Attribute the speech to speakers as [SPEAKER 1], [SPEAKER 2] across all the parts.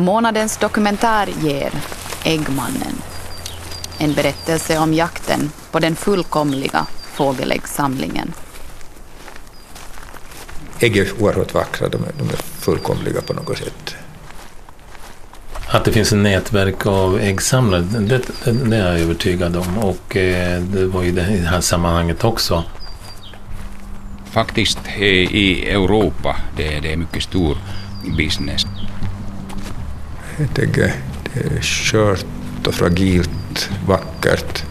[SPEAKER 1] Månadens dokumentär ger Äggmannen. En berättelse om jakten på den fullkomliga fågeläggssamlingen.
[SPEAKER 2] Ägg är oerhört vackra, de är, de är fullkomliga på något sätt.
[SPEAKER 3] Att det finns ett nätverk av äggsamlare, det, det, det är jag övertygad om. Och eh, det var ju det, i det här sammanhanget också.
[SPEAKER 4] Faktiskt i Europa det, det är mycket stor business.
[SPEAKER 2] Ett ägg är, det är skört och fragilt, vackert.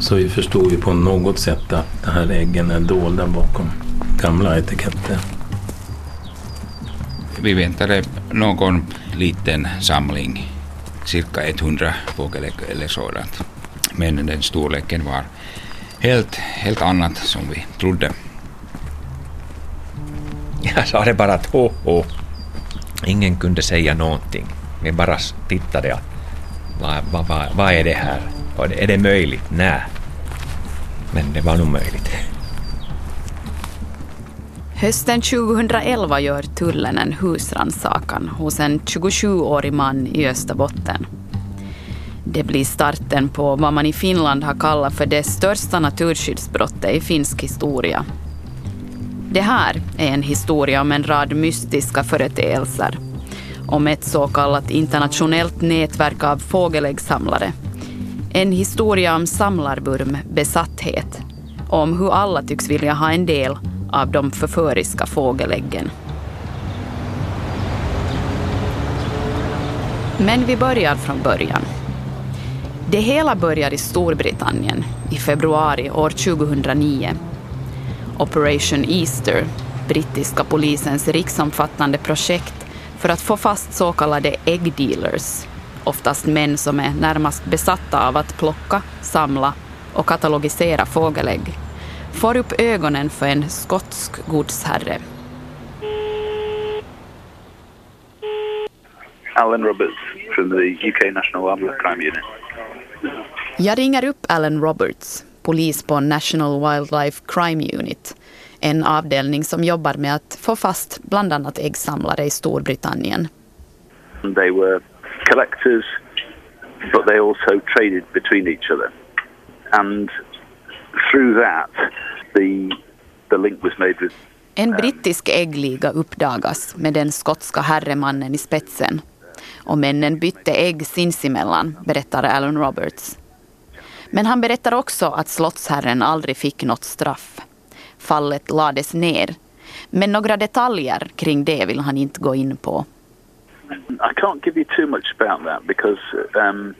[SPEAKER 3] Så vi förstod ju på något sätt att de här äggen är dolda bakom gamla etiketter.
[SPEAKER 4] Vi väntade någon liten samling, cirka 100 fågelägg eller sådant. Men den storleken var helt, helt annat som vi trodde.
[SPEAKER 5] Jag sa det bara att ho, ho. Ingen kunde säga någonting. Vi bara tittade att vad, vad, vad, vad är det här? Och är det möjligt? Nej. Men det var nog möjligt.
[SPEAKER 1] Hösten 2011 gör tullen en husrannsakan hos en 27-årig man i Österbotten. Det blir starten på vad man i Finland har kallat för det största naturskyddsbrottet i finsk historia. Det här är en historia om en rad mystiska företeelser. Om ett så kallat internationellt nätverk av fågeläggssamlare. En historia om samlarburm, besatthet. Om hur alla tycks vilja ha en del av de förföriska fågeläggen. Men vi börjar från början. Det hela börjar i Storbritannien i februari år 2009. Operation Easter, brittiska polisens riksomfattande projekt för att få fast så kallade egg dealers, oftast män som är närmast besatta av att plocka, samla och katalogisera fågelägg, får upp ögonen för en skotsk godsherre.
[SPEAKER 6] Alan Roberts from the UK National Wildlife Crime Unit.
[SPEAKER 1] Jag ringer upp Alan Roberts, polis på National Wildlife Crime Unit, en avdelning som jobbar med att få fast bland annat äggsamlare i Storbritannien.
[SPEAKER 6] They were collectors, but they also traded between each other. And through that, the, the link was made with
[SPEAKER 1] En brittisk äggliga uppdagas med den skotska herremannen i spetsen. Och männen bytte ägg sinsemellan, berättar Alan Roberts. Men han berättar också att slottsherren aldrig fick något straff. Fallet lades ner. Men några detaljer kring det vill han inte gå in på.
[SPEAKER 6] I can't give you too much about that because um,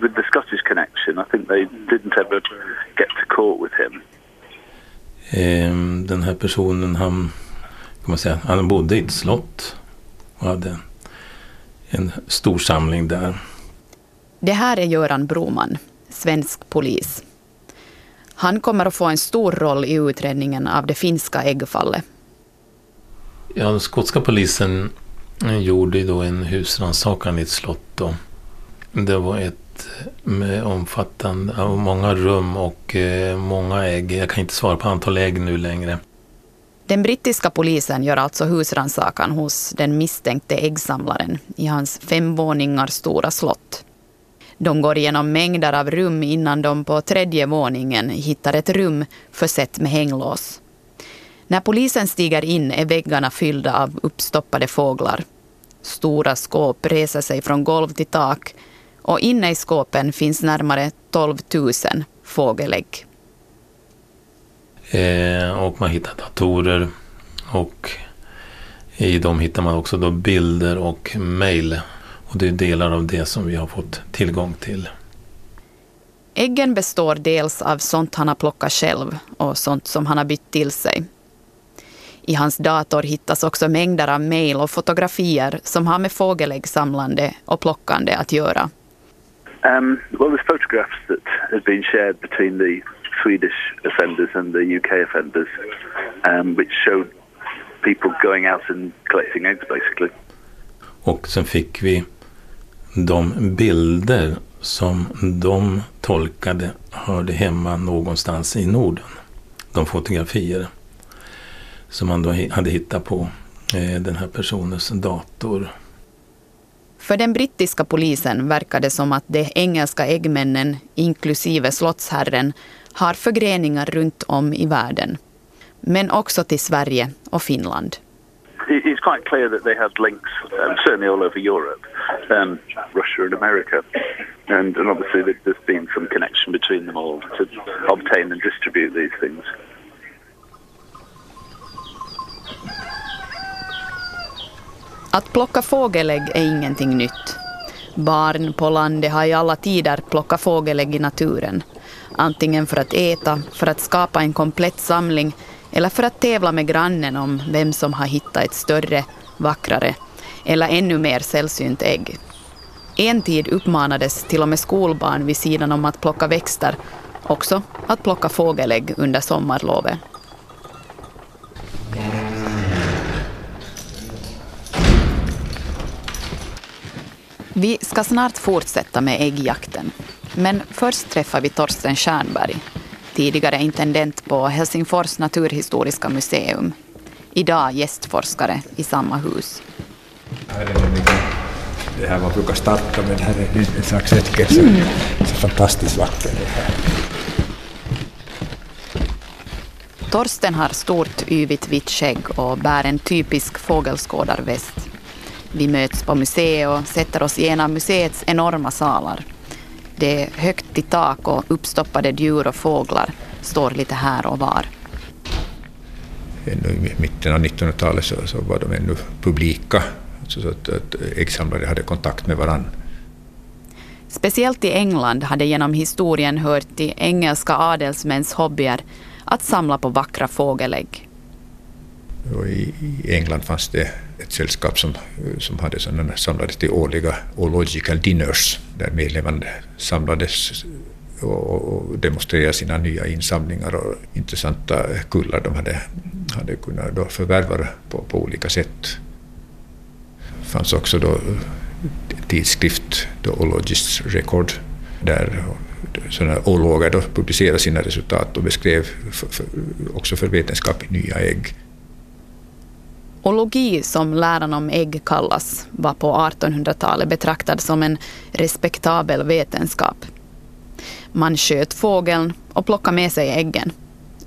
[SPEAKER 6] with, the Scottish connection, I think they didn't ever get to court with him.
[SPEAKER 3] Ehm, Den här personen han, kan man säga, han bodde i ett slott och hade en stor samling där.
[SPEAKER 1] Det här är Göran Broman, svensk polis. Han kommer att få en stor roll i utredningen av det finska äggfallet.
[SPEAKER 3] Ja, den skotska polisen gjorde då en husrannsakan i ett slott. Då. Det var ett med omfattande, och många rum och eh, många ägg. Jag kan inte svara på antal ägg nu längre.
[SPEAKER 1] Den brittiska polisen gör alltså husrannsakan hos den misstänkte äggsamlaren i hans fem våningar stora slott. De går igenom mängder av rum innan de på tredje våningen hittar ett rum försett med hänglås. När polisen stiger in är väggarna fyllda av uppstoppade fåglar. Stora skåp reser sig från golv till tak och inne i skåpen finns närmare 12 000 fågelägg.
[SPEAKER 3] Eh, och man hittar datorer och i dem hittar man också då bilder och mejl. Och det är delar av det som vi har fått tillgång till.
[SPEAKER 1] Äggen består dels av sånt han har plockat själv och sånt som han har bytt till sig. I hans dator hittas också mängder av mejl och fotografier som har med fågeläggsamlande och plockande att göra.
[SPEAKER 6] Um, well, there's photographs that had been shared between the Swedish offenders and the UK offenders, um, which showed people going out and collecting eggs, basically.
[SPEAKER 3] Och sen fick vi de bilder som de tolkade hörde hemma någonstans i Norden. De fotografier som man då hade hittat på eh, den här personens dator.
[SPEAKER 1] För den brittiska polisen verkar det som att de engelska äggmännen, inklusive slottsherren, har förgreningar runt om i världen. Men också till Sverige och Finland.
[SPEAKER 6] It's quite clear that they had links, um, certainly all over Europe, um, Russia and America. And, and obviously there's been some connection between them all to obtain and distribute these things.
[SPEAKER 1] Att plocka fågelägg är ingenting nytt. Barn på landet har i alla tider plockat fågelägg i naturen. Antingen för att äta, för att skapa en komplett samling eller för att tävla med grannen om vem som har hittat ett större, vackrare eller ännu mer sällsynt ägg. En tid uppmanades till och med skolbarn vid sidan om att plocka växter också att plocka fågelägg under sommarlovet. Vi ska snart fortsätta med äggjakten. Men först träffar vi Torsten Stjernberg, tidigare intendent på Helsingfors naturhistoriska museum. Idag gästforskare i samma hus.
[SPEAKER 2] Det här man brukar starta med, det här är en slags äckelse. Mm. Så fantastiskt vacker det här.
[SPEAKER 1] Torsten har stort yvigt vitt skägg och bär en typisk fågelskådarväst. Vi möts på museet och sätter oss i en av museets enorma salar. Det är högt i tak och uppstoppade djur och fåglar står lite här och var.
[SPEAKER 2] Ännu i mitten av 1900-talet så, så, var de ännu publika, så att, att äggsamlare hade kontakt med varandra.
[SPEAKER 1] Speciellt i England hade genom historien hört till engelska adelsmäns hobbyer att samla på vackra fågelägg.
[SPEAKER 2] Och i, England fanns det ett sällskap som, som hade sådana, samlades till årliga Ological Dinners där medlemmarna samlades och, demonstrerade sina nya insamlingar och intressanta kullar de hade, hade kunnat då förvärva på, på olika sätt. Det fanns också då tidskrift, då Ologists Record, där sådana ologer då publicerade sina resultat och beskrev för, för, också för vetenskap nya ägg.
[SPEAKER 1] Ologi, som läran om ägg kallas, var på 1800-talet betraktad som en respektabel vetenskap. Man sköt fågeln och plockade med sig äggen.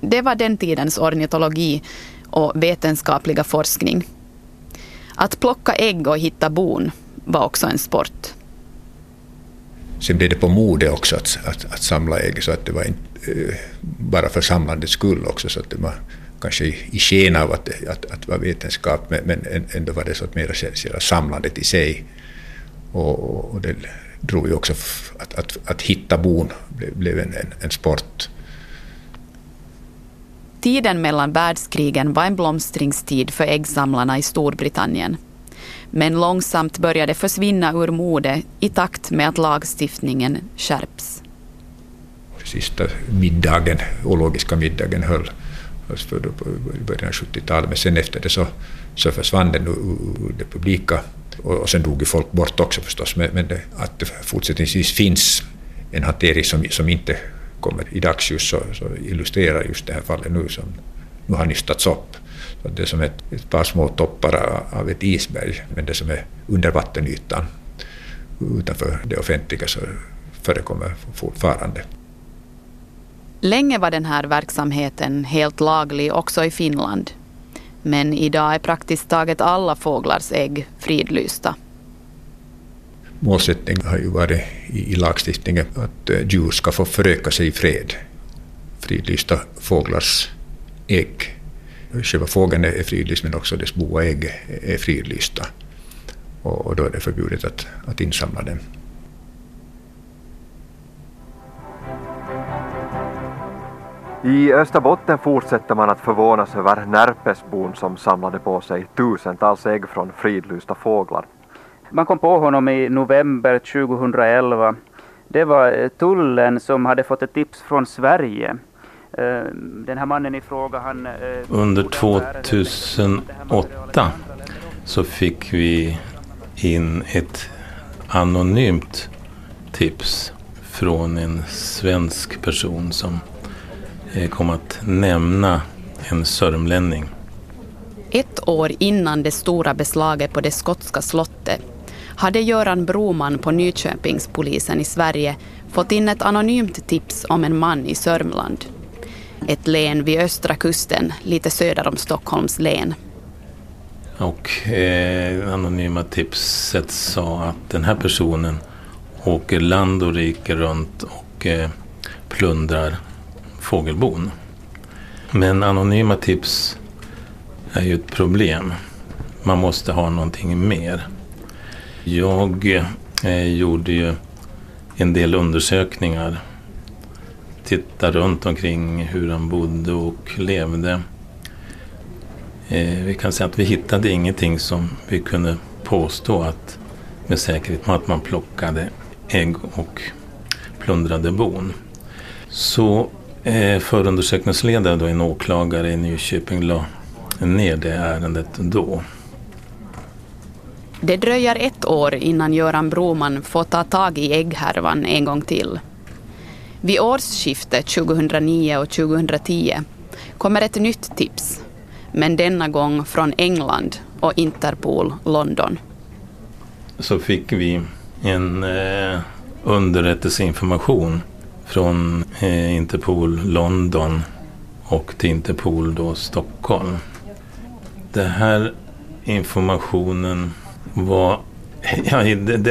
[SPEAKER 1] Det var den tidens ornitologi och vetenskapliga forskning. Att plocka ägg och hitta bon var också en sport.
[SPEAKER 2] Sen blev det på mode också att, att, att samla ägg, så att det var inte eh, bara för samlandets skull också, så att det var kanske i, sken av att, att, att vara vetenskap, men, men ändå var det så att mera själva samlandet i sig. Och, och det drog ju också att, att, att hitta bon blev, blev en, en, en sport.
[SPEAKER 1] Tiden mellan världskrigen var en blomstringstid för äggsamlarna i Storbritannien. Men långsamt började försvinna ur mode i takt med att lagstiftningen skärps.
[SPEAKER 2] Sista middagen, ologiska middagen höll för i början av 70-talet, men sen efter det så, så försvann den ur det publika och, och sen dog ju folk bort också förstås, men, men det, att det fortsättningsvis finns en hantering som, som inte kommer i dagsljus så, så illustrerar just det här fallet nu som nu har nystats upp. Så det är som ett, ett par små toppar av ett isberg, men det som är under vattenytan utanför det offentliga så förekommer fortfarande.
[SPEAKER 1] Länge var den här verksamheten helt laglig också i Finland. Men idag är praktiskt taget alla fåglars ägg fridlysta.
[SPEAKER 2] Målsättningen har ju varit i, lagstiftningen att eh, djur ska få föröka sig i fred. Fridlysta fåglars ägg. Själva fågeln är fridlyst men också dess bo ägg är fridlysta. Och, då är det förbjudet att, att insamla dem.
[SPEAKER 7] I Österbotten fortsätter man att förvånas över Närpesbon som samlade på sig tusentals ägg från fridlysta fåglar.
[SPEAKER 8] Man kom på honom i november 2011. Det var tullen som hade fått ett tips från Sverige. Eh, den här mannen i fråga han... Eh,
[SPEAKER 3] Under 2008 så fick vi in ett anonymt tips från en svensk person som Eh, kom att nämna en sörmlänning.
[SPEAKER 1] Ett år innan det stora beslaget på det skotska slottet hade Göran Broman på Nyköpingspolisen i Sverige fått in ett anonymt tips om en man i Sörmland. Ett län vid östra kusten, lite söder om Stockholms län.
[SPEAKER 3] Och eh, anonyma tipset sa att den här personen åker land och rike runt och eh, plundrar fågelbon. Men anonyma tips är ju ett problem. Man måste ha någonting mer. Jag eh, gjorde ju en del undersökningar. Tittade runt omkring hur han bodde och levde. Eh, vi kan säga att vi hittade ingenting som vi kunde påstå att med säkerhet att man plockade ägg och plundrade bon. Så eh, förundersökningsledare, då, en åklagare i Nyköping, la ner det ärendet då.
[SPEAKER 1] Det dröjer ett år innan Göran Broman får ta tag i ägghärvan en gång till. Vid årsskiftet 2009 och 2010 kommer ett nytt tips, men denna gång från England och Interpol London.
[SPEAKER 3] Så fick vi en eh, underrättelseinformation från eh, Interpol London och till Interpol då Stockholm. Den här informationen var... Ja,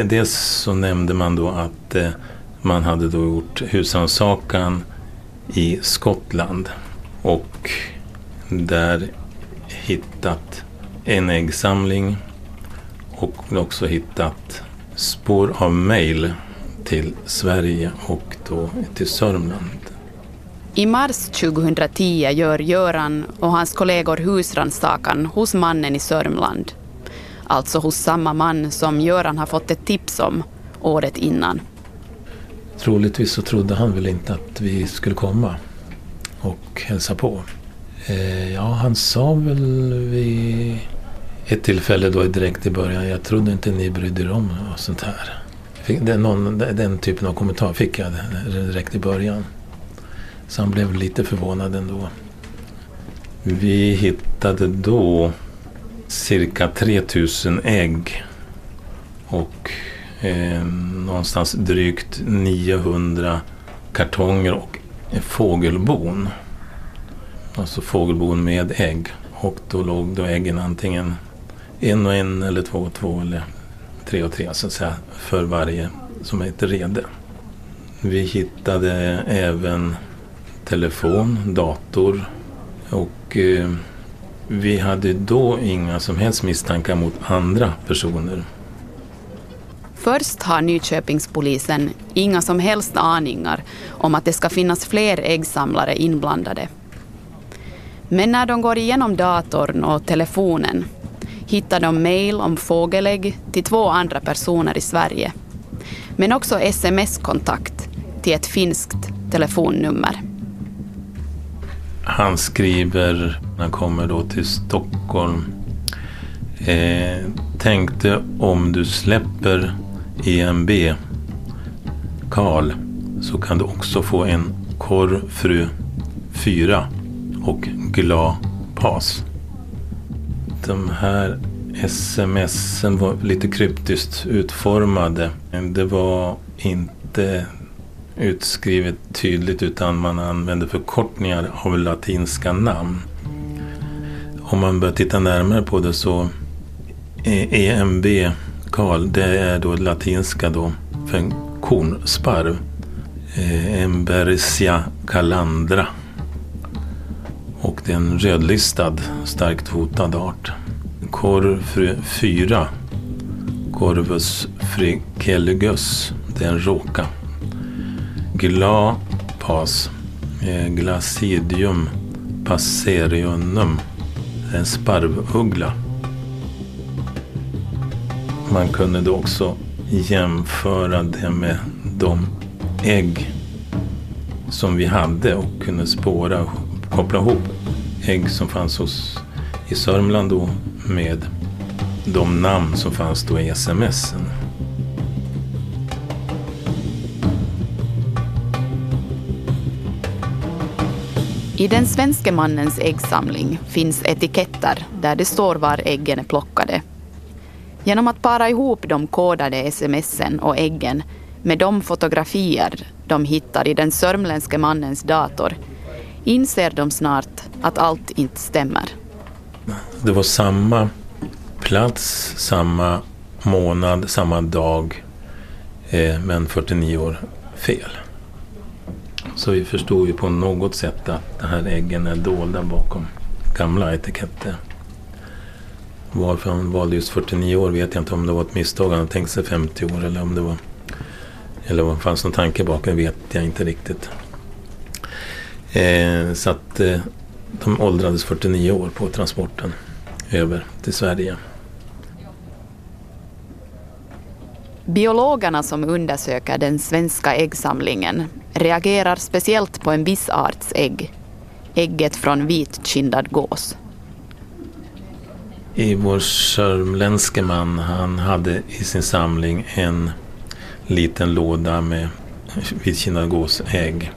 [SPEAKER 3] dels så nämnde man då att eh, man hade då gjort husrannsakan i Skottland och där hittat en äggsamling och också hittat spår av mejl till Sverige och då till Sörmland.
[SPEAKER 1] I mars 2010 gör Göran och hans kollegor husrannsakan hos mannen i Sörmland. Alltså hos samma man som Göran har fått ett tips om året innan.
[SPEAKER 3] Troligtvis så trodde han väl inte att vi skulle komma och hälsa på. Eh, ja, han sa väl vid ett tillfälle då direkt i början, jag trodde inte ni brydde er om och sånt här. Den, någon, den typen av kommentar fick jag direkt i början. Så han blev lite förvånad ändå. Vi hittade då cirka 3000 ägg och eh, någonstans drygt 900 kartonger och fågelbon. Alltså fågelbon med ägg. Och då låg då äggen antingen en och en eller två och två eller tre och tre så att säga för varje som är ett rede. Vi hittade även telefon, dator och eh, vi hade då inga som helst misstankar mot andra personer.
[SPEAKER 1] Först har Nyköpingspolisen inga som helst aningar om att det ska finnas fler äggsamlare inblandade. Men när de går igenom datorn och telefonen hittar de mejl om fågelägg till två andra personer i Sverige. Men också sms-kontakt till ett finskt telefonnummer.
[SPEAKER 3] Han skriver, när han kommer då till Stockholm. Eh, tänkte om du släpper EMB Karl så kan du också få en korvfru 4 och glad pas. De här smsen var lite kryptiskt utformade. Det var inte utskrivet tydligt utan man använde förkortningar av latinska namn. Om man börjar titta närmare på det så EMB Karl, det är då latinska då för en kornsparv. Eh, Embersia calandra. Och det är en rödlistad, starkt hotad art. Korv 4. Corvus friceligus. Det är en råka. Gla pas. Eh, Det är En sparvuggla. Man kunde då också jämföra det med de ägg som vi hade och kunde spåra koppla ihop ägg som fanns hos, i Sörmland då med de namn som fanns då i smsen.
[SPEAKER 1] I den svenska mannens äggsamling finns etiketter där det står var äggen är plockade. Genom att para ihop de kodade smsen och äggen med de fotografier de hittar i den sörmländske mannens dator inser de snart att allt inte stämmer.
[SPEAKER 3] Det var samma plats, samma månad, samma dag, eh, men 49 år fel. Så vi förstod ju på något sätt att de här äggen är dolda bakom gamla etiketter. Varför han valde just 49 år vet jag inte. Om det var ett misstag, han hade tänkt sig 50 år eller om det var... Eller om det fanns någon tanke bakom vet jag inte riktigt. Eh, så att eh, de åldrades 49 år på transporten över till Sverige.
[SPEAKER 1] Biologerna som undersöker den svenska äggsamlingen reagerar speciellt på en viss arts ägg, ägget från vitkindad gås.
[SPEAKER 3] I vår sörmländske man, han hade i sin samling en liten låda med vitkindad gåsägg.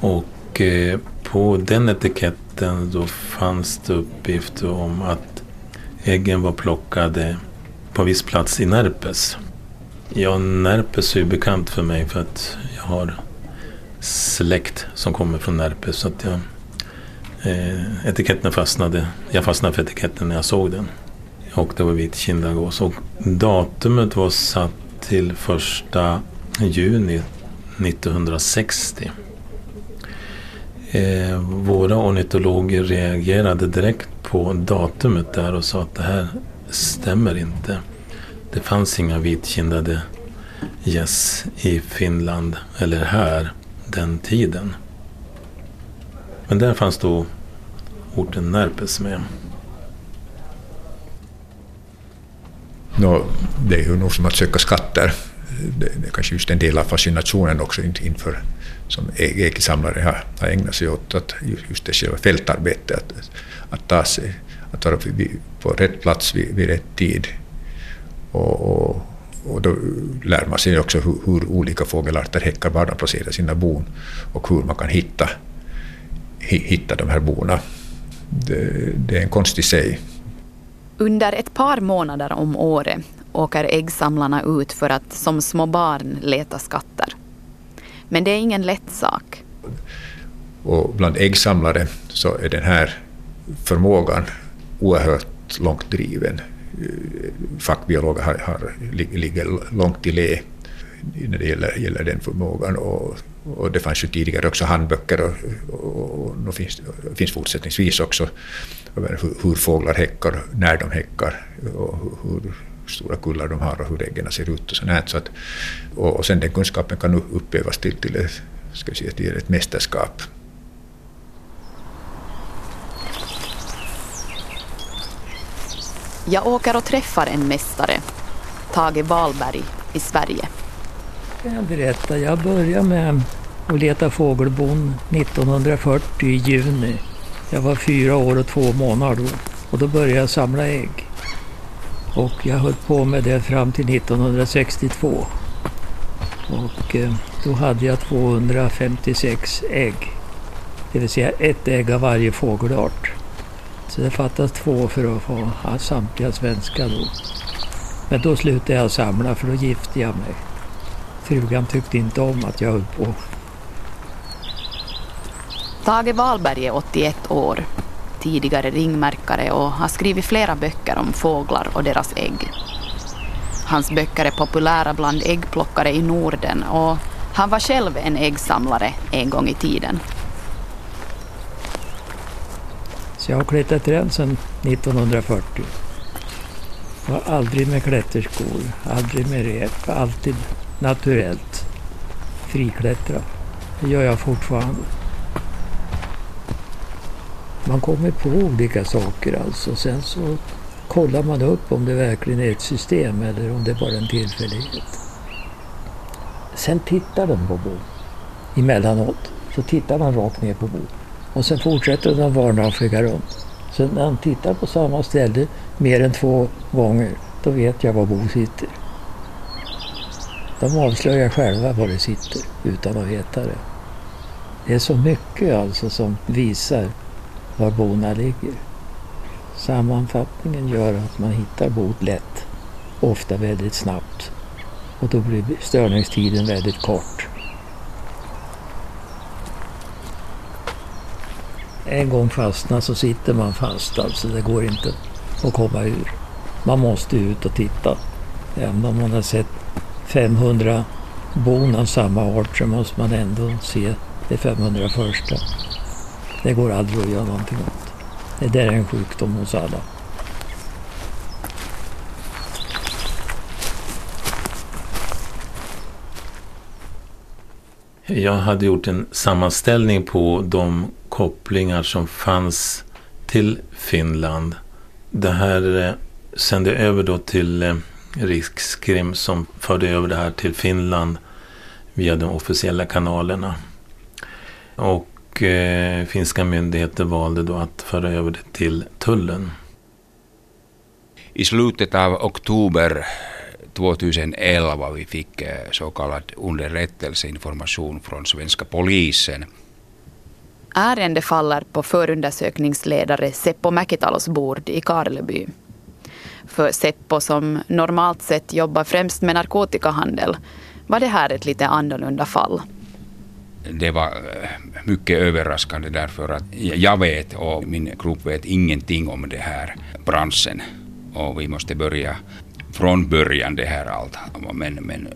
[SPEAKER 3] Och eh, på den etiketten då fanns det uppgifter om att äggen var plockade på viss plats i Närpes. Ja, Närpes är ju bekant för mig för att jag har släkt som kommer från Närpes. Så att jag, eh, etiketten fastnade. Jag fastnade för etiketten när jag såg den. Och det var vitkindad gås. Och datumet var satt till första juni 1960. Eh, våra ornitologer reagerade direkt på datumet där och sa att det här stämmer inte. Det fanns inga vitkindade gäss i Finland eller här den tiden. Men där fanns då orten Närpes med.
[SPEAKER 2] No, det är ju nog som att söka skatter. Det, det är kanske just en del av fascinationen också inför som e, äggsamlare har, har ägnat sig åt, att just det själva fältarbetet, att, att ta sig, att vara på rätt plats vid, vid rätt tid. Och, och, och då lär man sig också hur, hur, olika fågelarter häckar, var de placerar sina bon och hur man kan hitta, hitta de här bona. Det, det är en konst i sig.
[SPEAKER 1] Under ett par månader om året åker äggsamlarna ut för att som små barn leta skatter. Men det är ingen lätt sak.
[SPEAKER 2] Och bland äggsamlare så är den här förmågan oerhört långt driven. Fackbiologer har, har, ligger långt i lä när det gäller, gäller den förmågan. Och, och det fanns ju tidigare också handböcker och, och, och, och finns, finns fortsättningsvis också hur, hur fåglar häckar, när de häckar och hur stora kullar de har och hur äggen ser ut och sånt. Så att, och, och sen den kunskapen kan uppövas till, till, ett, ska vi säga, till ett mästerskap.
[SPEAKER 1] Jag åker och träffar en mästare, Tage Wahlberg i Sverige.
[SPEAKER 9] Kan jag berätta. Jag började med att leta fågelbon 1940 i juni. Jag var fyra år och två månader då. Och då började jag samla ägg. Och jag höll på med det fram till 1962. Och eh, då hade jag 256 ägg. Det vill säga ett ägg av varje fågelart. Så det fattas två för att få ha samtliga svenska då. Men då slutade jag samla för då gifte jag mig. Frugan tyckte inte om att jag höll på.
[SPEAKER 1] Tage Wahlberg är 81 år, tidigare ringmärkare och har skrivit flera böcker om fåglar och deras ägg. Hans böcker är populära bland äggplockare i Norden och han var själv en äggsamlare en gång i tiden.
[SPEAKER 9] Så jag har klättrat träd sedan 1940. Var aldrig med klätterskor, aldrig med rep, alltid naturellt. Friklättra. Det gör jag fortfarande. Man kommer på olika saker alltså. Sen så kollar man upp om det verkligen är ett system eller om det bara är en tillfällighet. Sen tittar de på Bo. Emellanåt så tittar man rakt ner på Bo. Och sen fortsätter de varna och flyga runt. Så när han tittar på samma ställe mer än två gånger, då vet jag var Bo sitter. De avslöjar själva var det sitter utan att veta det. Det är så mycket alltså som visar var bona ligger. Sammanfattningen gör att man hittar bot lätt, ofta väldigt snabbt. Och då blir störningstiden väldigt kort. En gång fastnar så sitter man fast alltså. Det går inte att komma ur. Man måste ut och titta. Även om man har sett 500 bon av samma art så måste man ändå se det 501. Det går aldrig att göra någonting åt. Det där är en sjukdom hos alla.
[SPEAKER 3] Jag hade gjort en sammanställning på de kopplingar som fanns till Finland. Det här eh, sände jag över då till eh, Rikskrim som förde över det här till Finland via de officiella kanalerna. Och eh, finska myndigheter valde då att föra över det till tullen.
[SPEAKER 4] I slutet av oktober 2011 vi fick eh, så kallad underrättelseinformation från svenska polisen.
[SPEAKER 1] Ärende faller på förundersökningsledare Seppo Mäkitalos bord i Karleby. För Seppo som normalt sett jobbar främst med narkotikahandel var det här ett lite annorlunda fall.
[SPEAKER 4] Det var eh, mycket överraskande därför att jag vet och min grupp vet ingenting om det här branschen. Och vi måste börja från början det här allt. Men, men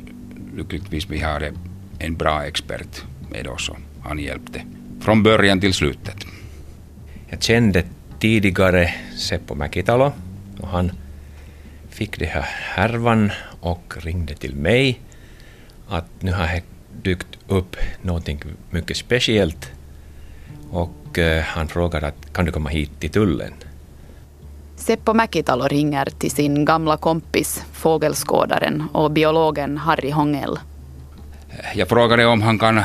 [SPEAKER 4] lyckligtvis vi har en bra expert med oss och han hjälpte från början till slutet.
[SPEAKER 5] Jag kände tidigare Seppo Mäkitalo och han fick det här härvan och ringde till mig att nu har dykt upp någonting mycket speciellt och eh, han frågade att kan du komma hit till tullen?
[SPEAKER 1] Seppo Mäkitalo ringer till sin gamla kompis fågelskådaren och biologen Harry Hongell.
[SPEAKER 4] Jag frågade om han kan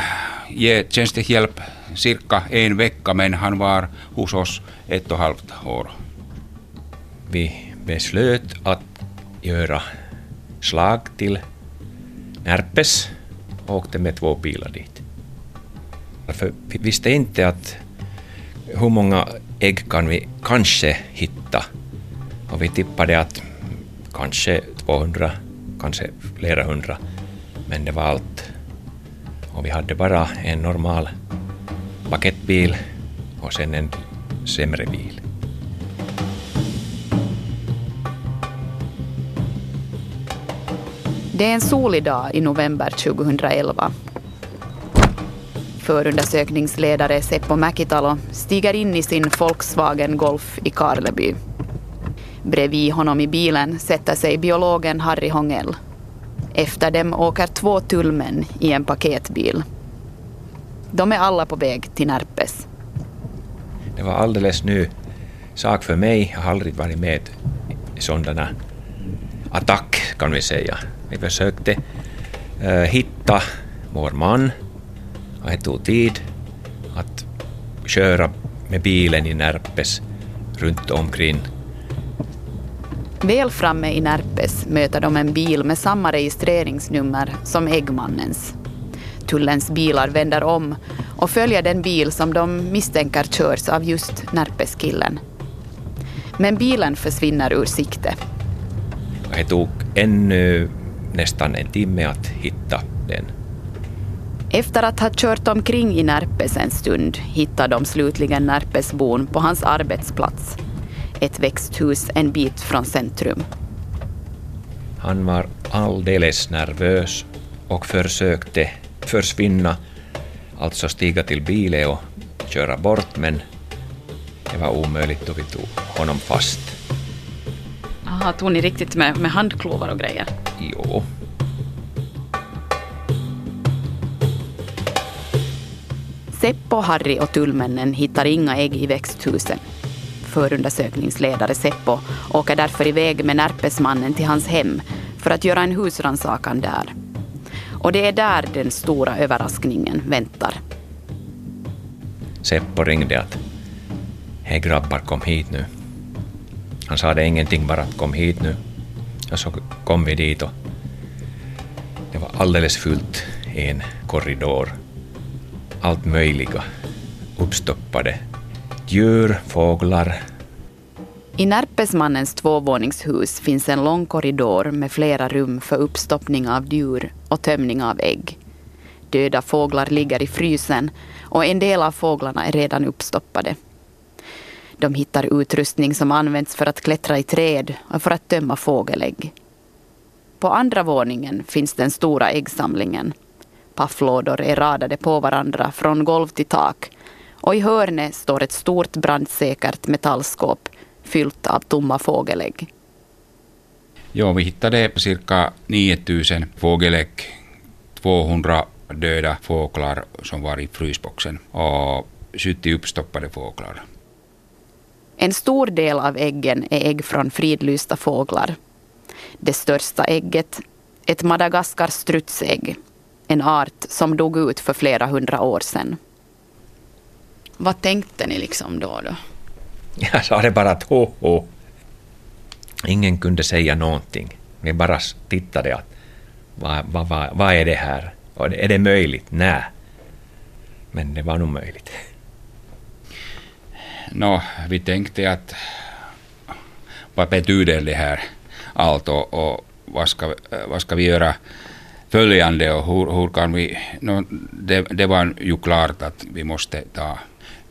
[SPEAKER 4] ge tjänstehjälp cirka en vecka men han var hos oss ett och halvt år.
[SPEAKER 5] Vi beslöt att göra slag till Närpes åkte med två bilar dit. För vi visste inte att hur många ägg kan vi kanske hitta och vi tippade att kanske 200, kanske flera hundra, men det var allt. Och vi hade bara en normal paketbil och sen en sämre bil.
[SPEAKER 1] Det är en solig dag i november 2011. Förundersökningsledare Seppo Mäkitalo stiger in i sin Volkswagen Golf i Karleby. Bredvid honom i bilen sätter sig biologen Harry Hongell. Efter dem åker två tullmän i en paketbil. De är alla på väg till Närpes.
[SPEAKER 5] Det var alldeles ny sak för mig. Jag har aldrig varit med i sådana attack kan vi säga. Vi försökte uh, hitta vår man och det tog tid att köra med bilen i Närpes runt omkring.
[SPEAKER 1] Väl framme i Närpes möter de en bil med samma registreringsnummer som äggmannens. Tullens bilar vänder om och följer den bil som de misstänker körs av just Närpeskillen. Men bilen försvinner ur sikte.
[SPEAKER 5] Det tog ännu nästan en timme att hitta den.
[SPEAKER 1] Efter att ha kört omkring i Närpes en stund hittar de slutligen Närpesbon på hans arbetsplats. Ett växthus en bit från centrum.
[SPEAKER 5] Han var alldeles nervös och försökte försvinna, alltså stiga till bilen och köra bort, men det var omöjligt och vi tog honom fast.
[SPEAKER 1] Aha, tog ni riktigt med, med handklovar och grejer?
[SPEAKER 5] Jo.
[SPEAKER 1] Seppo, Harry och tullmännen hittar inga ägg i växthuset. Förundersökningsledare Seppo åker därför iväg med Närpesmannen till hans hem för att göra en husrannsakan där. Och det är där den stora överraskningen väntar.
[SPEAKER 5] Seppo ringde att hej grabbar kom hit nu. Han sa det ingenting bara kom hit nu. Och så kom vi dit och det var alldeles fullt i en korridor. allt möjliga uppstoppade djur, fåglar.
[SPEAKER 1] I Närpesmannens tvåvåningshus finns en lång korridor med flera rum för uppstoppning av djur och tömning av ägg. Döda fåglar ligger i frysen och en del av fåglarna är redan uppstoppade. De hittar utrustning som används för att klättra i träd och för att tömma fågelägg. På andra våningen finns den stora äggsamlingen. Pafflådor är radade på varandra från golv till tak och i hörnet står ett stort brandsäkert metallskåp fyllt av tomma fågelägg.
[SPEAKER 4] Ja, vi hittade cirka 9000 fågelägg, 200 döda fåglar som var i frysboxen och 70 uppstoppade fåglar.
[SPEAKER 1] En stor del av äggen är ägg från fridlysta fåglar. Det största ägget, ett Madagaskar-strutsägg, en art som dog ut för flera hundra år sedan. Vad tänkte ni liksom då? då?
[SPEAKER 5] Jag sa det bara att ho, ho. Ingen kunde säga någonting. Vi bara tittade att vad, vad, vad, vad är det här? Är det möjligt? Nej. Men det var nog möjligt.
[SPEAKER 4] Nå, vi tänkte att vad betyder det här allt och, och vad, ska, vad ska vi göra följande och hur, hur kan vi... No, det, det var ju klart att vi måste ta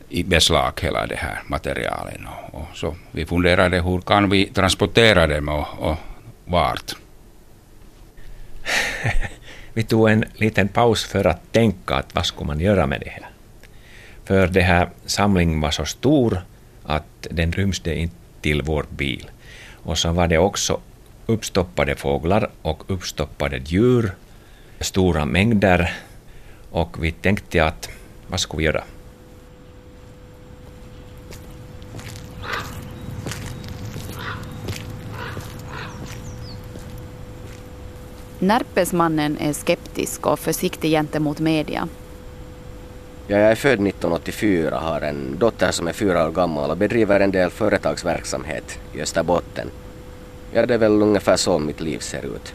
[SPEAKER 4] i beslag hela det här materialet. Och, och så vi funderade hur kan vi transportera dem och, och vart.
[SPEAKER 5] vi tog en liten paus för att tänka att vad ska man göra med det här. För det här samlingen var så stor att den ryms inte till vår bil. Och så var det också uppstoppade fåglar och uppstoppade djur, stora mängder. Och vi tänkte att vad ska vi göra?
[SPEAKER 1] Närpesmannen är skeptisk och försiktig gentemot media.
[SPEAKER 10] Ja, jag är född 1984, har en dotter som är fyra år gammal och bedriver en del företagsverksamhet i Österbotten. Ja, det är väl ungefär så mitt liv ser ut.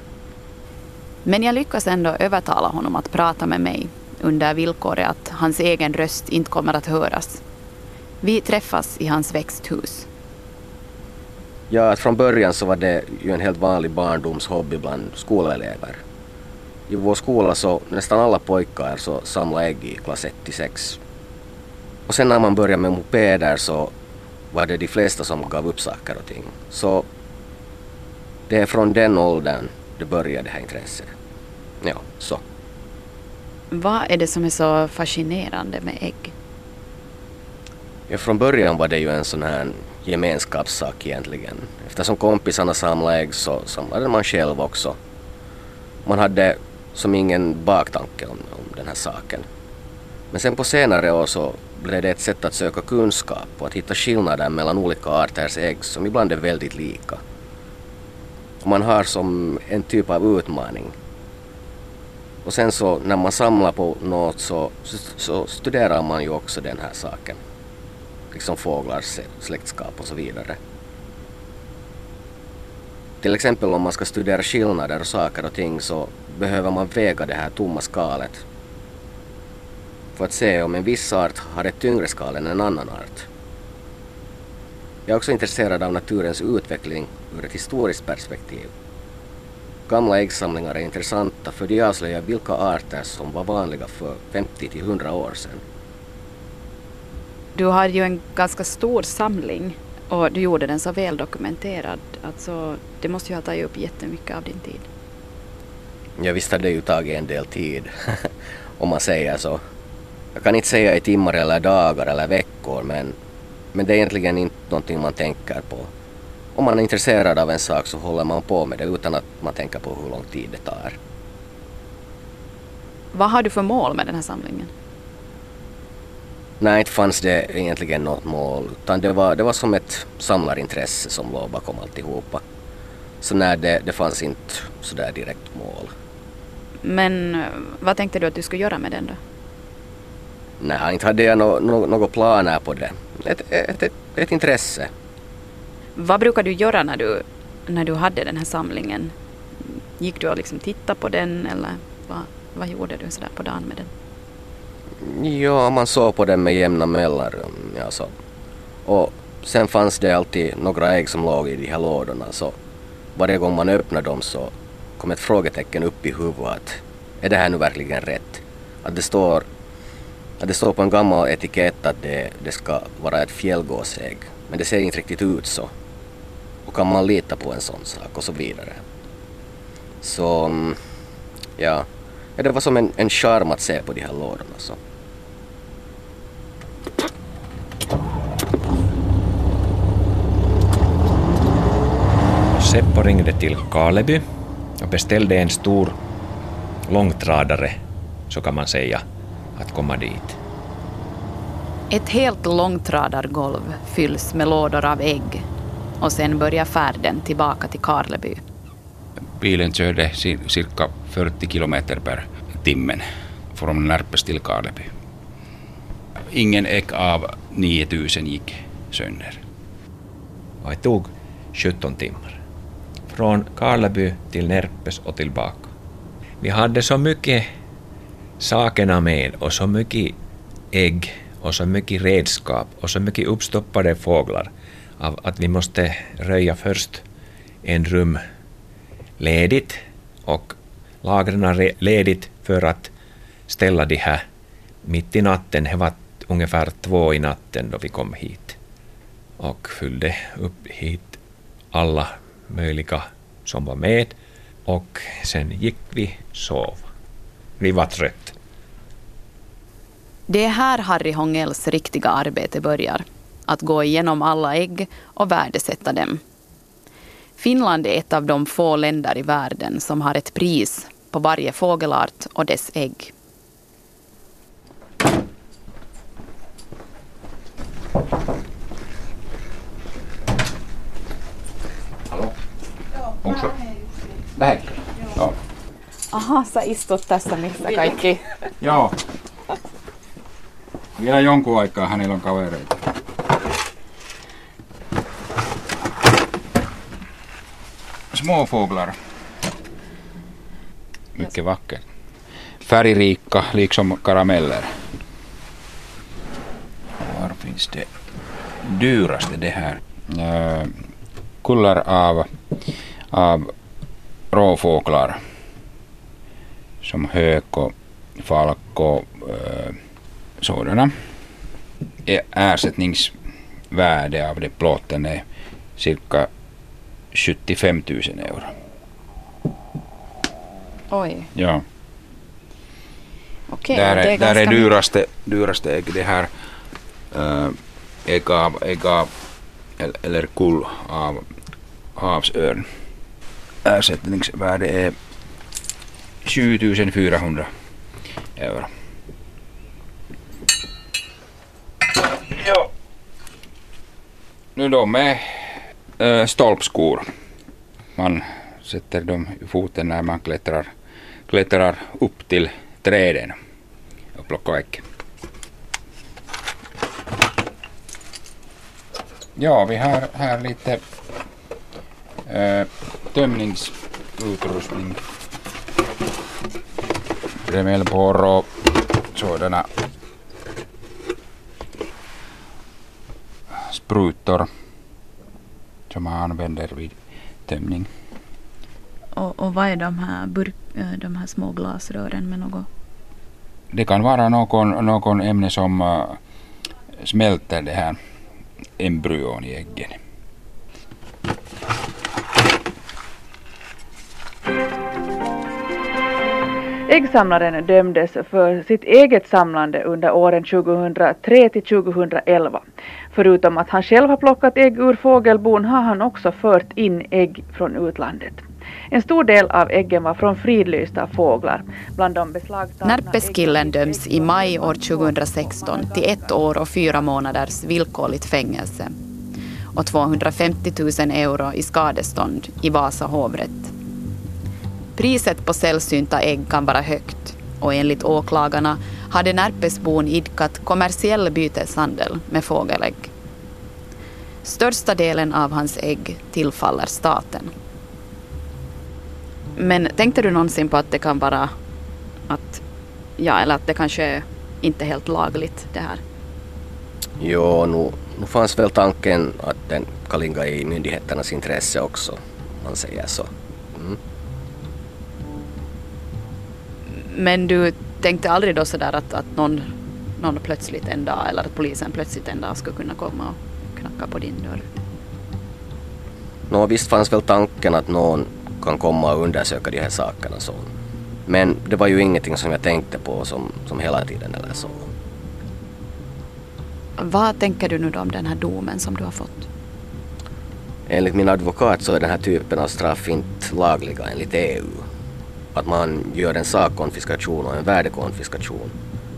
[SPEAKER 1] Men jag lyckas ändå övertala honom att prata med mig under villkoret att hans egen röst inte kommer att höras. Vi träffas i hans växthus.
[SPEAKER 10] Ja, från början så var det ju en helt vanlig barndomshobby bland skolelever. I vår skola så nästan alla pojkar så samlade ägg i klass 1 till 6. Och sen när man började med mopeder så var det de flesta som gav upp saker och ting. Så det är från den åldern det började det här intresset. Ja, så.
[SPEAKER 1] Vad är det som är så fascinerande med ägg?
[SPEAKER 10] Ja, från början var det ju en sån här gemenskapssak egentligen. Eftersom kompisarna samlade ägg så samlade man själv också. Man hade som ingen baktanke om, om den här saken. Men sen på senare år så blev det ett sätt att söka kunskap och att hitta skillnader mellan olika arters ägg som ibland är väldigt lika. Och man har som en typ av utmaning. Och sen så när man samlar på något så, så, så studerar man ju också den här saken. Liksom fåglars släktskap och så vidare. Till exempel om man ska studera skillnader och saker och ting så behöver man väga det här tomma skalet för att se om en viss art har ett tyngre skal än en annan art. Jag är också intresserad av naturens utveckling ur ett historiskt perspektiv. Gamla äggsamlingar är intressanta för de avslöjar vilka arter som var vanliga för 50-100 år sedan.
[SPEAKER 1] Du har ju en ganska stor samling och du gjorde den så väldokumenterad. Alltså, det måste ju ha tagit upp jättemycket av din tid.
[SPEAKER 10] Ja, visst har det ju tagit en del tid, om man säger så. Jag kan inte säga i timmar eller dagar eller veckor, men, men det är egentligen inte någonting man tänker på. Om man är intresserad av en sak så håller man på med det utan att man tänker på hur lång tid det tar.
[SPEAKER 1] Vad har du för mål med den här samlingen?
[SPEAKER 10] Nej, inte fanns det egentligen något mål, utan det var, det var som ett samlarintresse som låg bakom alltihopa. Så nej, det, det fanns inte sådär direkt mål.
[SPEAKER 1] Men eh, vad tänkte du att du skulle göra med den då?
[SPEAKER 10] Nej, inte hade jag några no, no, planer på det. Ett, ett, ett, ett, intresse.
[SPEAKER 1] Vad brukar du göra när du, när du hade den här samlingen? Gick du och liksom tittade på den eller vad, vad gjorde du sådär på dagen med den?
[SPEAKER 10] Ja, man såg på dem med jämna mellanrum. Alltså. Och sen fanns det alltid några ägg som låg i de här lådorna så varje gång man öppnade dem så kom ett frågetecken upp i huvudet att är det här nu verkligen rätt? Att det står, att det står på en gammal etikett att det, det ska vara ett fjällgåsägg men det ser inte riktigt ut så. Och kan man lita på en sån sak och så vidare. Så mm, ja, ja det var som en, en charm att se på de här lådorna. Så.
[SPEAKER 5] Seppo ringde till Kaleby och beställde en stor långtradare, så kan man säga, att komma dit.
[SPEAKER 1] Ett helt långtradargolv fylls med lådor av ägg och sen börjar färden tillbaka till Karleby.
[SPEAKER 4] Bilen körde cirka 40 kilometer per timmen från Närpes till Karleby. Ingen ägg av 9000 gick sönder.
[SPEAKER 5] Och det tog 17 timmar. Från Karleby till Närpes och tillbaka. Vi hade så mycket sakerna med och så mycket ägg och så mycket redskap och så mycket uppstoppade fåglar av att vi måste röja först en rum ledigt och lagren ledigt för att ställa de här mitt i natten. Det var ungefär två i natten då vi kom hit och fyllde upp hit alla möjliga som var med och sen gick vi sov. Vi var trött.
[SPEAKER 1] Det är här Harry Hongels riktiga arbete börjar. Att gå igenom alla ägg och värdesätta dem. Finland är ett av de få länder i världen som har ett pris på varje fågelart och dess ägg.
[SPEAKER 4] Onko Lähellä? Joo.
[SPEAKER 1] Aha, sä istut tässä missä kaikki.
[SPEAKER 4] Joo. Vielä jonkun aikaa hänellä on kavereita. Småfåglar. Mycket vackert. Färgrika, liksom karameller. Var finns det dyraste det här? Kullar av, av råfåglar. Som hök och falk och uh, sådana. Ersättningsvärde av det plåten är cirka 75 000 euro.
[SPEAKER 1] Oj.
[SPEAKER 4] Ja.
[SPEAKER 1] Okej,
[SPEAKER 4] där är,
[SPEAKER 1] det är
[SPEAKER 4] där är dyraste, dyraste ägg det här äh, ägg av, ägg av eller, eller kull av havsörn. Ersättningsvärde är 7400 euro. Ja. Nu de är äh, stolpskor. Man sätter dem i foten när man klättrar, klättrar upp till träden och plockar ägg. Ja, vi har här lite äh, tömningsutrustning. Remelborr och sådana sprutor som man använder vid tömning.
[SPEAKER 1] Och, och vad är de här, burk, eh, de här små glasrören med något?
[SPEAKER 4] Det kan vara någon, någon ämne som uh, smälter det här embryon i äggen.
[SPEAKER 11] Äggsamlaren dömdes för sitt eget samlande under åren 2003 till 2011. Förutom att han själv har plockat ägg ur fågelbon har han också fört in ägg från utlandet. En stor del av äggen var från fridlysta fåglar. Bland de beslagtagna
[SPEAKER 1] Närpeskillen döms i maj år 2016 till ett år och fyra månaders villkorligt fängelse och 250 000 euro i skadestånd i Vasa hovrätt. Priset på sällsynta ägg kan vara högt och enligt åklagarna hade Närpesbon idkat kommersiell byteshandel med fågelägg. Största delen av hans ägg tillfaller staten. Men tänkte du någonsin på att det kan vara att, ja, eller att det kanske är inte helt lagligt det här?
[SPEAKER 10] Jo, nu, nu fanns väl tanken att den kan ligga i myndigheternas intresse också, om man säger så.
[SPEAKER 1] Men du tänkte aldrig då sådär att, att någon, någon plötsligt en dag eller att polisen plötsligt en dag skulle kunna komma och knacka på din dörr?
[SPEAKER 10] Nå, visst fanns väl tanken att någon kan komma och undersöka de här sakerna så. Men det var ju ingenting som jag tänkte på som, som hela tiden eller så.
[SPEAKER 1] Vad tänker du nu då om den här domen som du har fått?
[SPEAKER 10] Enligt min advokat så är den här typen av straff inte lagliga enligt EU. Att man gör en sakkonfiskation och en värdekonfiskation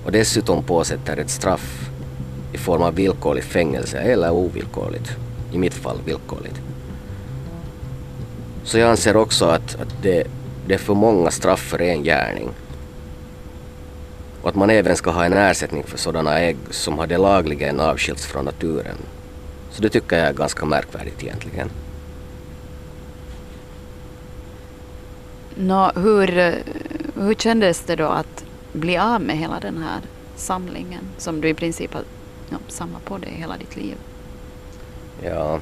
[SPEAKER 10] och dessutom påsätter ett straff i form av villkorligt fängelse eller ovillkorligt. I mitt fall villkorligt. Så jag anser också att, att det, det är för många straff för en gärning. Och att man även ska ha en ersättning för sådana ägg som hade lagligen avskilts från naturen. Så det tycker jag är ganska märkvärdigt egentligen.
[SPEAKER 1] Nå, hur, eh, hur kändes det då att bli av med hela den här samlingen som du i princip har ja, samlat på dig hela ditt liv?
[SPEAKER 10] Ja.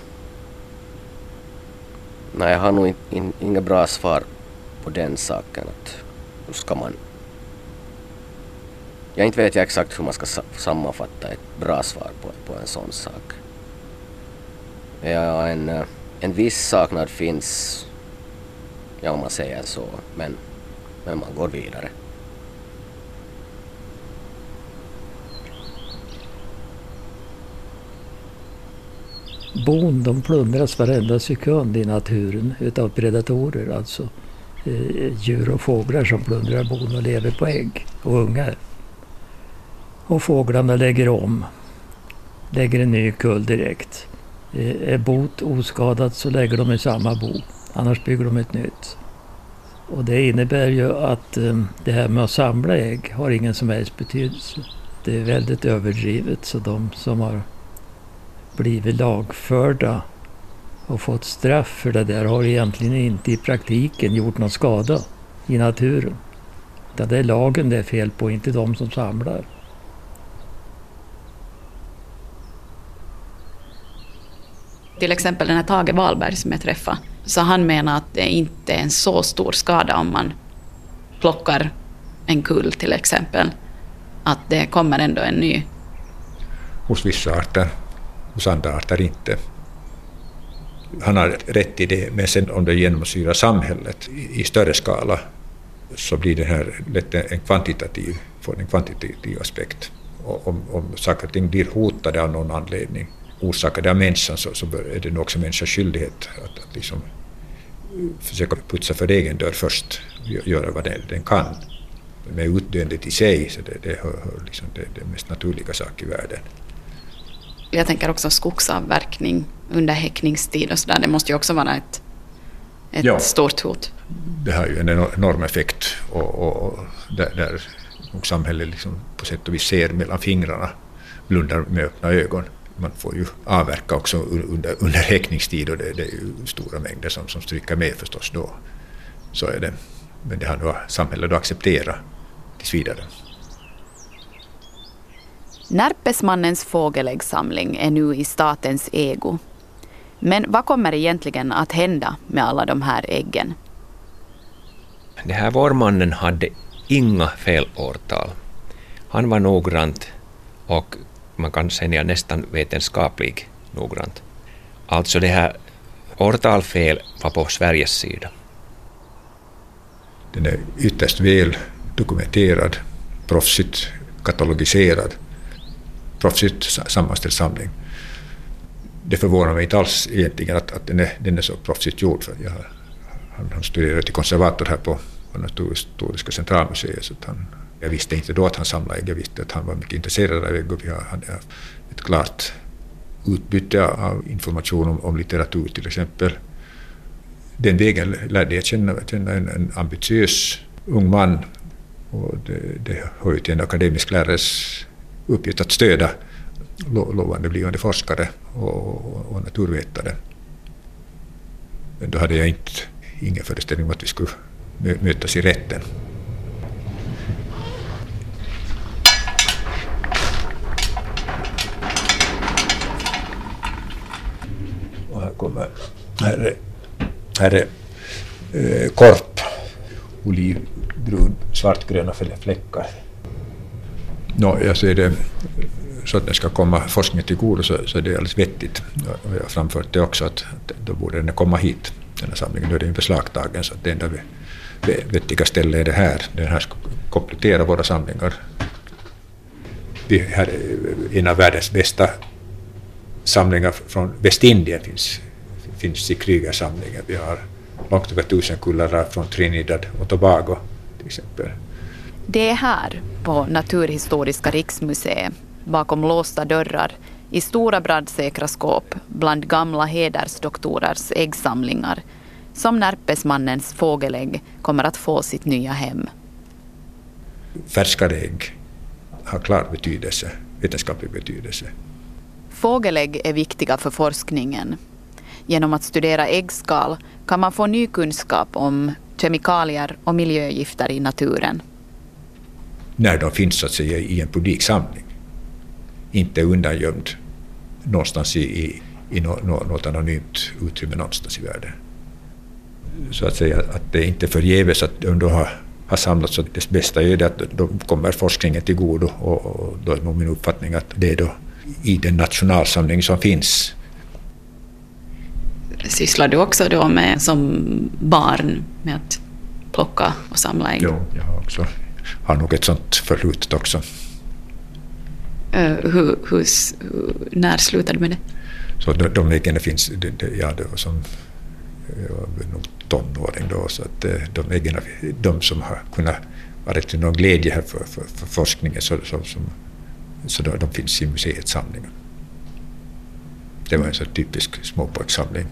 [SPEAKER 10] Nej, jag har nog in, in, inga bra svar på den saken. Att hur ska man... Jag inte vet jag exakt hur man ska sammanfatta ett bra svar på, på en sån sak. Ja, en, eh, en viss saknad finns, ja om man säger så, men, men man går vidare.
[SPEAKER 9] Bon de plundras varenda sekund i naturen utav predatorer, alltså eh, djur och fåglar som plundrar bon och lever på ägg och ungar. Och fåglarna lägger om, lägger en ny kull direkt. Eh, är bot oskadat så lägger de i samma bo, annars bygger de ett nytt. Och det innebär ju att eh, det här med att samla ägg har ingen som helst betydelse. Det är väldigt överdrivet så de som har blivit lagförda och fått straff för det där har egentligen inte i praktiken gjort någon skada i naturen. Det är lagen det är fel på, inte de som samlar.
[SPEAKER 1] Till exempel den här Tage Wahlberg som jag träffade. Så han menar att det inte är en så stor skada om man plockar en kull till exempel. Att det kommer ändå en ny.
[SPEAKER 2] Hos vissa arter, hos andra arter inte. Han har rätt i det, men sen om det genomsyrar samhället i större skala så blir det här lätt en kvantitativ, får en kvantitativ aspekt. Om, om saker och ting blir hotade av någon anledning orsakade av människan så, så är det nog också människans skyldighet att, att liksom försöka putsa för egen dörr först, göra vad den, den kan. Med utdöendet i sig, så det, det hör, liksom det, det mest naturliga sak i världen.
[SPEAKER 1] Jag tänker också skogsavverkning under häckningstid och sådär, det måste ju också vara ett, ett ja. stort hot.
[SPEAKER 2] Det har ju en enorm effekt och, och, och där, där samhället liksom på sätt och vis ser mellan fingrarna, blundar med öppna ögon man får ju avverka också under, under häckningstid och det, det, är ju stora mängder som, som stryker med förstås då. Så är det. Men det har nog samhället accepterat tills vidare.
[SPEAKER 1] Närpesmannens fågeläggssamling är nu i statens ägo. Men vad kommer egentligen att hända med alla de här äggen?
[SPEAKER 5] Den här vårmannen hade inga felårtal. Han var noggrant och man kan säga nästan vetenskaplig noggrant. Alltså det här årtalfel var på Sveriges sida.
[SPEAKER 2] Den är ytterst väl dokumenterad, proffsigt katalogiserad, proffsigt sammanställd samling. Det förvånar mig inte alls egentligen att, att den, är, den är så proffsigt gjord. För jag han, han studerade till konservator här på, på Naturhistoriska centralmuseet så han jag visste inte då att han samlade ägg, jag visste att han var mycket intresserad av ägg och vi hade ett klart utbyte av information om, om litteratur till exempel. Den vägen lärde jag känna, känna en, en ambitiös ung man och det, det hör ju till en akademisk lärares uppgift att stödja lo, lovande blivande forskare och, och, och naturvetare. Men då hade jag inte, ingen föreställning om att vi skulle mötas i rätten. Kommer. Här är, här är eh, korp, olivbrun, svartgröna fläckar. No, jag ser det så att det ska komma forskningen till godo så, så är det alldeles vettigt. Och jag har framfört det också att, att då borde den komma hit, den här samlingen. Nu är den beslagtagen så att det enda vettiga stället är det här. Den här ska komplettera våra samlingar. Vi har en av världens bästa samlingar från Västindien finns, finns i Krügersamlingen. Vi har långt över tusen kullar från Trinidad och Tobago till exempel.
[SPEAKER 1] Det är här, på Naturhistoriska riksmuseet, bakom låsta dörrar, i stora brandsäkra skåp bland gamla hedersdoktorers äggsamlingar, som Närpesmannens fågelägg kommer att få sitt nya hem.
[SPEAKER 2] Färskare ägg har klar betydelse, vetenskaplig betydelse.
[SPEAKER 1] Fågelägg är viktiga för forskningen. Genom att studera äggskal kan man få ny kunskap om kemikalier och miljögifter i naturen.
[SPEAKER 2] När de finns så att säga, i en publiksamling, inte undangömd någonstans i, i, i något anonymt utrymme någonstans i världen. Så att säga att det är inte förgäves att de har, har samlats. Så det bästa är det att de kommer forskningen till godo och, och då är nog min uppfattning att det är då i den nationalsamling som finns.
[SPEAKER 1] Sysslar du också då med som barn med att plocka och samla ägg?
[SPEAKER 2] Jo, jag har också har nog ett sånt förflutet också.
[SPEAKER 1] Uh, hur, hur, när slutade du med det?
[SPEAKER 2] Så de, de äggen finns, det, det, ja det var som jag var nog tonåring då, så att eh, de äggen, de som har kunnat vara till någon glädje här för, för, för forskningen, så, så, som, så då, de finns i museets samlingar. Det var en så typisk småpojkssamling.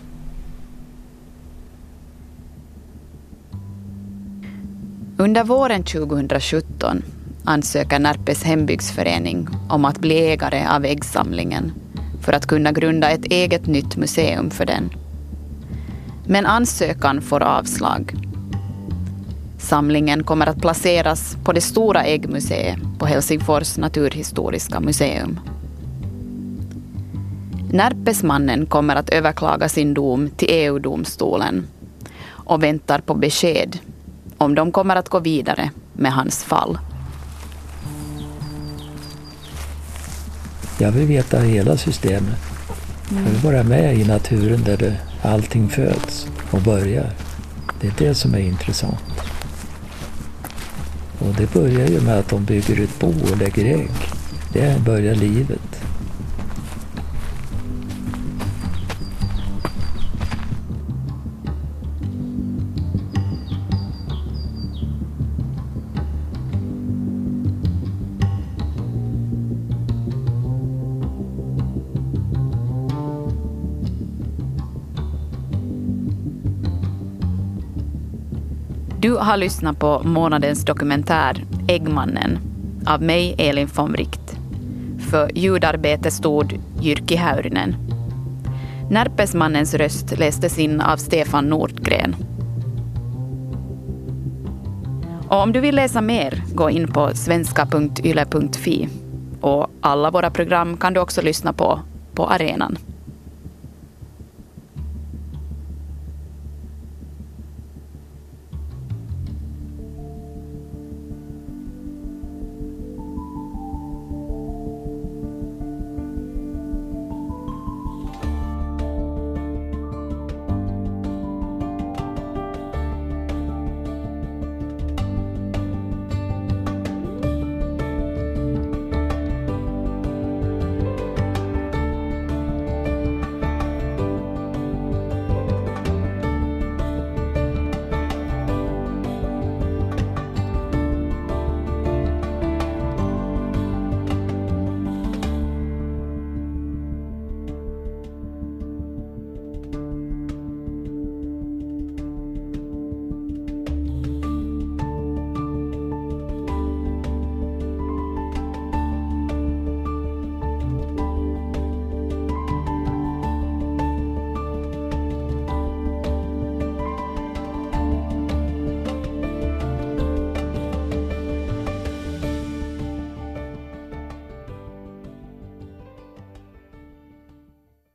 [SPEAKER 1] Under våren 2017 ansöker Närpes hembygdsförening om att bli ägare av äggsamlingen för att kunna grunda ett eget nytt museum för den. Men ansökan får avslag. Samlingen kommer att placeras på det stora äggmuseet på Helsingfors naturhistoriska museum. Närpesmannen kommer att överklaga sin dom till EU-domstolen och väntar på besked om de kommer att gå vidare med hans fall.
[SPEAKER 9] Jag vill veta hela systemet. Jag vill vara med i naturen där det, allting föds och börjar. Det är det som är intressant. Och det börjar ju med att de bygger ett bo och lägger ägg. Det börjar livet.
[SPEAKER 1] Du har lyssnat på månadens dokumentär Äggmannen av mig, Elin von Wright. För ljudarbete stod Jyrki Häyrinen. Närpesmannens röst lästes in av Stefan Nordgren. Och om du vill läsa mer, gå in på svenska.yle.fi. Och alla våra program kan du också lyssna på på arenan.